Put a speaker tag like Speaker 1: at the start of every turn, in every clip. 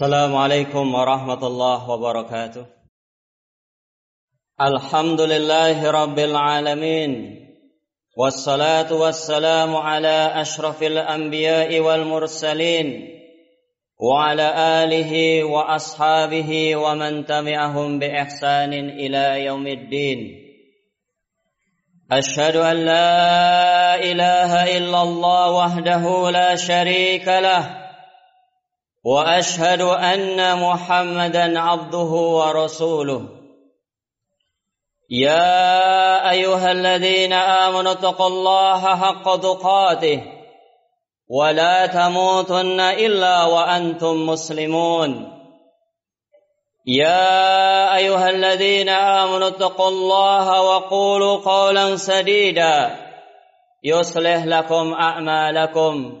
Speaker 1: السلام عليكم ورحمة الله وبركاته. الحمد لله رب العالمين والصلاة والسلام على أشرف الأنبياء والمرسلين وعلى آله وأصحابه ومن تبعهم بإحسان إلى يوم الدين. أشهد أن لا إله إلا الله وحده لا شريك له وأشهد أن محمدا عبده ورسوله. يا أيها الذين آمنوا اتقوا الله حق تقاته ولا تموتن إلا وأنتم مسلمون. يا أيها الذين آمنوا اتقوا الله وقولوا قولا سديدا يصلح لكم أعمالكم.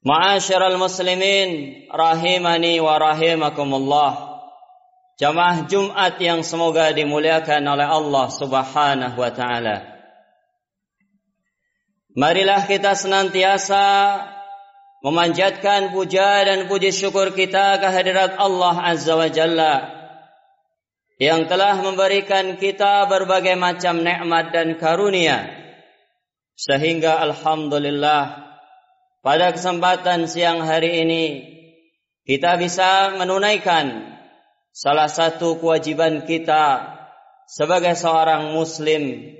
Speaker 1: Ma'asyiral muslimin rahimani wa rahimakumullah. Jamaah Jumat yang semoga dimuliakan oleh Allah Subhanahu wa taala. Marilah kita senantiasa memanjatkan puja dan puji syukur kita kehadirat Allah Azza wa Jalla yang telah memberikan kita berbagai macam nikmat dan karunia sehingga alhamdulillah pada kesempatan siang hari ini kita bisa menunaikan salah satu kewajiban kita sebagai seorang muslim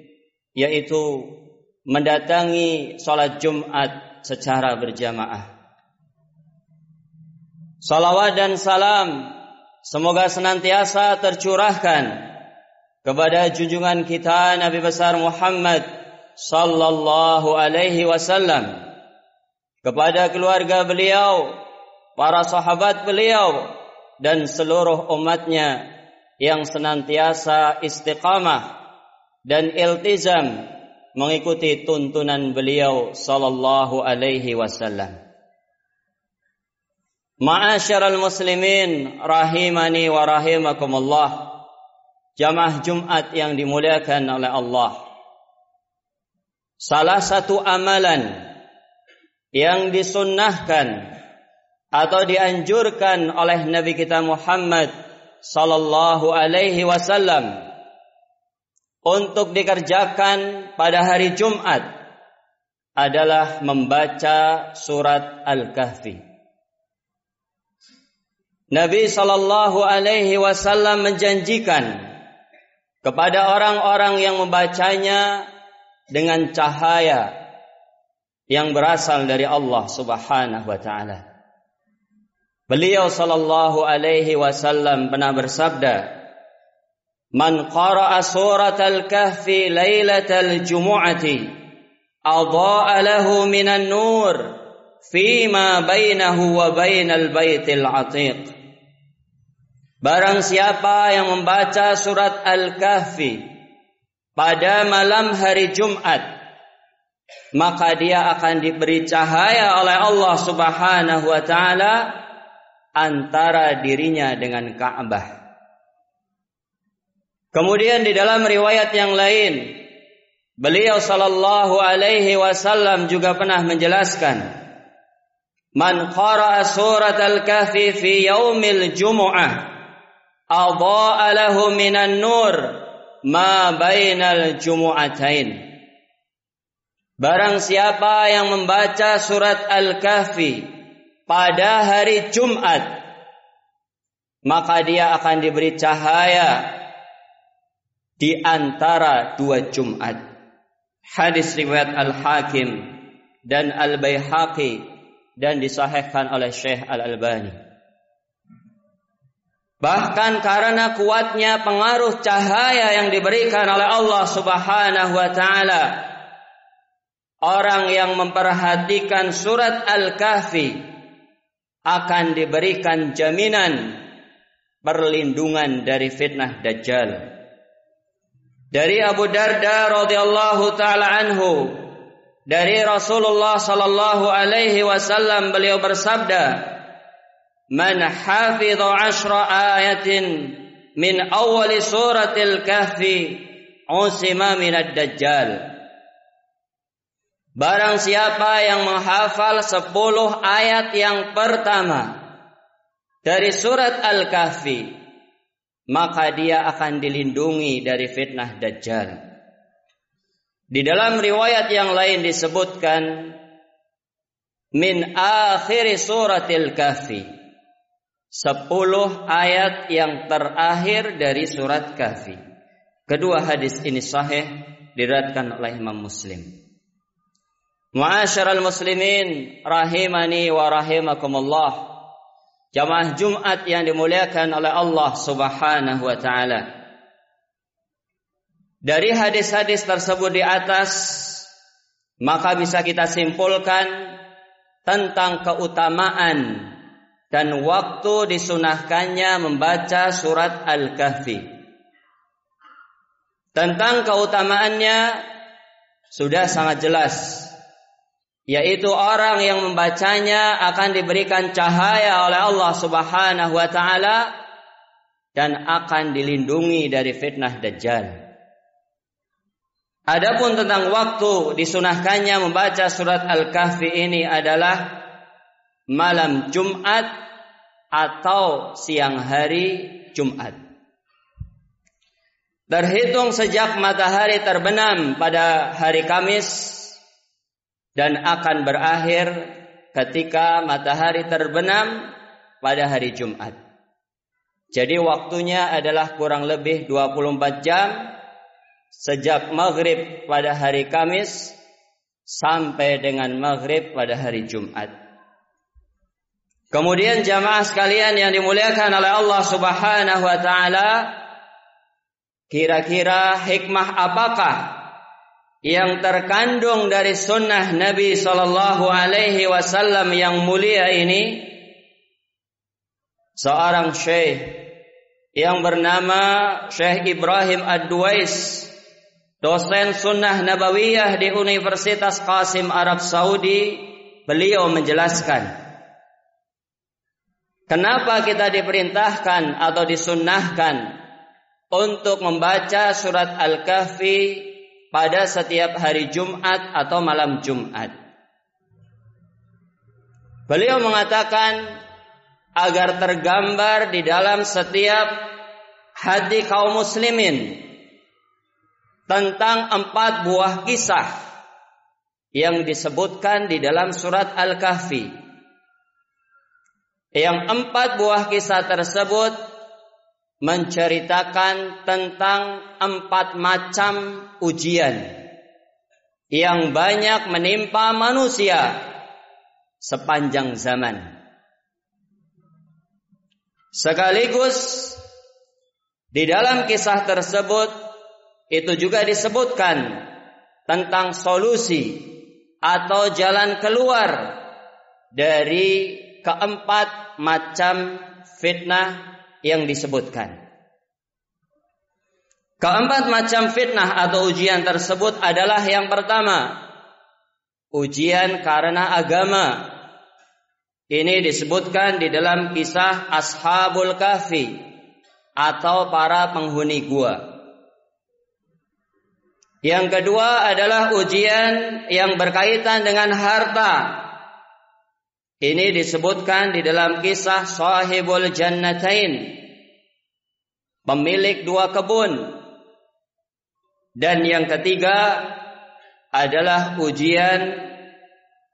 Speaker 1: yaitu mendatangi sholat Jumat secara berjamaah. Salawat dan salam semoga senantiasa tercurahkan kepada junjungan kita Nabi besar Muhammad sallallahu alaihi wasallam kepada keluarga beliau, para sahabat beliau, dan seluruh umatnya yang senantiasa istiqamah dan iltizam mengikuti tuntunan beliau sallallahu alaihi wasallam. Ma'asyiral muslimin rahimani wa rahimakumullah. Jamaah Jumat yang dimuliakan oleh Allah. Salah satu amalan yang disunnahkan atau dianjurkan oleh Nabi kita Muhammad sallallahu alaihi wasallam untuk dikerjakan pada hari Jumat adalah membaca surat Al-Kahfi. Nabi sallallahu alaihi wasallam menjanjikan kepada orang-orang yang membacanya dengan cahaya yang berasal dari Allah Subhanahu wa taala. Beliau sallallahu alaihi wasallam pernah bersabda, "Man qara'a surat al-kahfi lailatal jumu'ati, adha'a lahu minan nur fima bainahu wa bainal baitil atiq." Barang siapa yang membaca surat Al-Kahfi pada malam hari Jumat maka dia akan diberi cahaya oleh Allah Subhanahu wa taala antara dirinya dengan Ka'bah. Kemudian di dalam riwayat yang lain, beliau sallallahu alaihi wasallam juga pernah menjelaskan, "Man qara'a surat al-kahfi fi yaumil jumu'ah, adha'a lahu minan nur ma bainal jumu'atain." Barang siapa yang membaca surat Al-Kahfi pada hari Jumat, maka dia akan diberi cahaya di antara dua Jumat. Hadis riwayat Al-Hakim dan Al-Baihaqi dan disahihkan oleh Syekh Al-Albani. Bahkan karena kuatnya pengaruh cahaya yang diberikan oleh Allah Subhanahu wa taala orang yang memperhatikan surat Al-Kahfi akan diberikan jaminan perlindungan dari fitnah dajjal. Dari Abu Darda radhiyallahu taala anhu dari Rasulullah sallallahu alaihi wasallam beliau bersabda, "Man hafidha 'ashra ayatin min awwali suratil kahfi usima minad dajjal." Barang siapa yang menghafal sepuluh ayat yang pertama dari surat Al-Kahfi, maka dia akan dilindungi dari fitnah Dajjal. Di dalam riwayat yang lain disebutkan min akhir suratil kahfi. Sepuluh ayat yang terakhir dari surat kahfi. Kedua hadis ini sahih diriwayatkan oleh Imam Muslim. Ma'asyiral muslimin rahimani wa rahimakumullah. Jamaah Jumat yang dimuliakan oleh Allah Subhanahu wa taala. Dari hadis-hadis tersebut di atas maka bisa kita simpulkan tentang keutamaan dan waktu disunahkannya membaca surat Al-Kahfi. Tentang keutamaannya sudah sangat jelas yaitu orang yang membacanya akan diberikan cahaya oleh Allah Subhanahu wa taala dan akan dilindungi dari fitnah dajjal. Adapun tentang waktu disunahkannya membaca surat Al-Kahfi ini adalah malam Jumat atau siang hari Jumat. Terhitung sejak matahari terbenam pada hari Kamis dan akan berakhir ketika matahari terbenam pada hari Jumat. Jadi waktunya adalah kurang lebih 24 jam sejak maghrib pada hari Kamis sampai dengan maghrib pada hari Jumat. Kemudian jamaah sekalian yang dimuliakan oleh Allah Subhanahu wa taala, kira-kira hikmah apakah yang terkandung dari sunnah Nabi Shallallahu Alaihi Wasallam yang mulia ini seorang syekh yang bernama Syekh Ibrahim Ad-Duais dosen sunnah nabawiyah di Universitas Qasim Arab Saudi beliau menjelaskan kenapa kita diperintahkan atau disunnahkan untuk membaca surat Al-Kahfi pada setiap hari Jumat atau malam Jumat. Beliau mengatakan agar tergambar di dalam setiap hati kaum muslimin tentang empat buah kisah yang disebutkan di dalam surat Al-Kahfi. Yang empat buah kisah tersebut menceritakan tentang empat macam ujian yang banyak menimpa manusia sepanjang zaman. Sekaligus di dalam kisah tersebut itu juga disebutkan tentang solusi atau jalan keluar dari keempat macam fitnah yang disebutkan. Keempat macam fitnah atau ujian tersebut adalah yang pertama, ujian karena agama. Ini disebutkan di dalam kisah Ashabul Kahfi atau para penghuni gua. Yang kedua adalah ujian yang berkaitan dengan harta. Ini disebutkan di dalam kisah Sahibul Jannatain. Pemilik dua kebun. Dan yang ketiga adalah ujian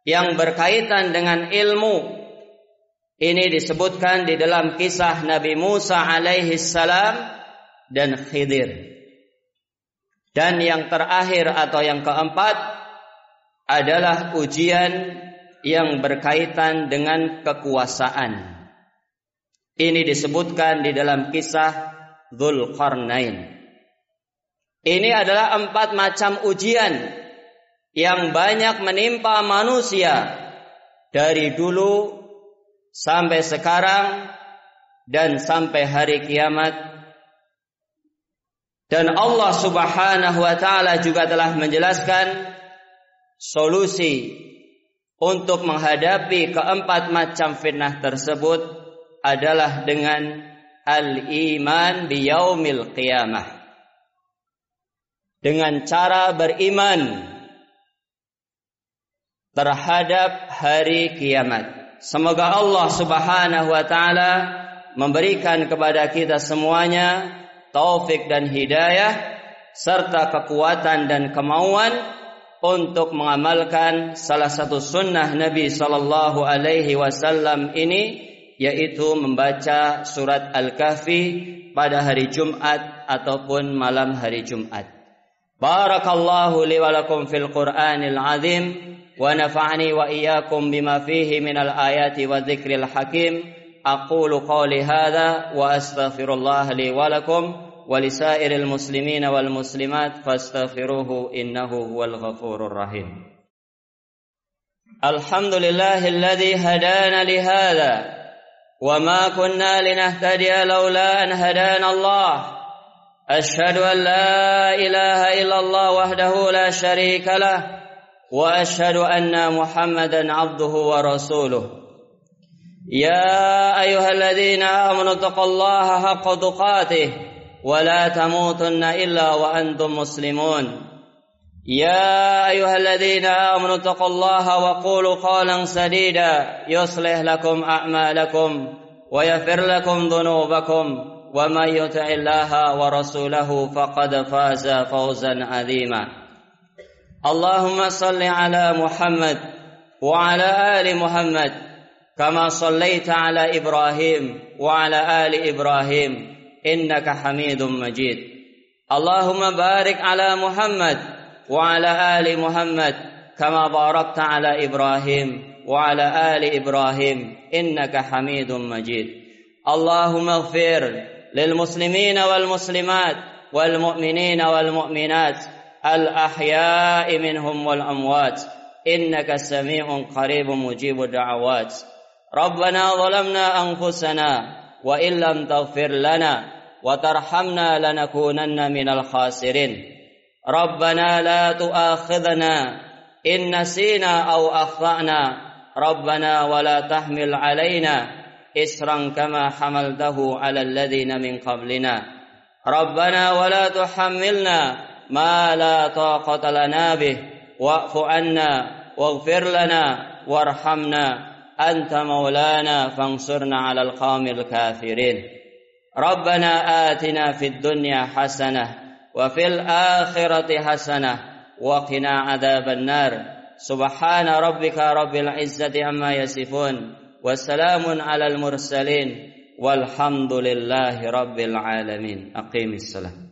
Speaker 1: yang berkaitan dengan ilmu. Ini disebutkan di dalam kisah Nabi Musa alaihi salam dan Khidir. Dan yang terakhir atau yang keempat adalah ujian yang berkaitan dengan kekuasaan. Ini disebutkan di dalam kisah Zulkarnain. Ini adalah empat macam ujian yang banyak menimpa manusia dari dulu sampai sekarang dan sampai hari kiamat dan Allah Subhanahu wa taala juga telah menjelaskan solusi untuk menghadapi keempat macam fitnah tersebut adalah dengan al-iman biyaumil qiyamah. Dengan cara beriman terhadap hari kiamat. Semoga Allah Subhanahu wa taala memberikan kepada kita semuanya taufik dan hidayah serta kekuatan dan kemauan untuk mengamalkan salah satu sunnah Nabi Shallallahu Alaihi Wasallam ini yaitu membaca surat Al-Kahfi pada hari Jumat ataupun malam hari Jumat. Barakallahu li wa lakum fil Qur'anil azim wa nafa'ani wa iyyakum bima fihi minal ayati wa dzikril hakim. Aqulu qawli hadza wa astaghfirullah li wa lakum. ولسائر المسلمين والمسلمات فاستغفروه إنه هو الغفور الرحيم. الحمد لله الذي هدانا لهذا وما كنا لنهتدي لولا أن هدانا الله. أشهد أن لا إله إلا الله وحده لا شريك له وأشهد أن محمدا عبده ورسوله. يا أيها الذين آمنوا اتقوا الله حق تقاته. ولا تموتن إلا وأنتم مسلمون. يا أيها الذين آمنوا اتقوا الله وقولوا قولا سديدا. يصلح لكم أعمالكم ويغفر لكم ذنوبكم. ومن يطع الله ورسوله فقد فاز فوزا عظيما. اللهم صل على محمد وعلى آل محمد كما صليت على إبراهيم وعلى آل إبراهيم. إنك حميد مجيد. اللهم بارك على محمد وعلى آل محمد كما باركت على إبراهيم وعلى آل إبراهيم. إنك حميد مجيد. اللهم اغفر للمسلمين والمسلمات والمؤمنين والمؤمنات الأحياء منهم والأموات. إنك سميع قريب مجيب الدعوات. ربنا ظلمنا أنفسنا وإن لم تغفر لنا وترحمنا لنكونن من الخاسرين. ربنا لا تؤاخذنا إن نسينا أو أخطأنا. ربنا ولا تحمل علينا إسرا كما حملته على الذين من قبلنا. ربنا ولا تحملنا ما لا طاقة لنا به. واعف عنا واغفر لنا وارحمنا. أنت مولانا فانصرنا على القوم الكافرين. ربنا آتنا في الدنيا حسنة وفي الآخرة حسنة وقنا عذاب النار. سبحان ربك رب العزة عما يصفون وسلام على المرسلين والحمد لله رب العالمين. أقيم الصلاة.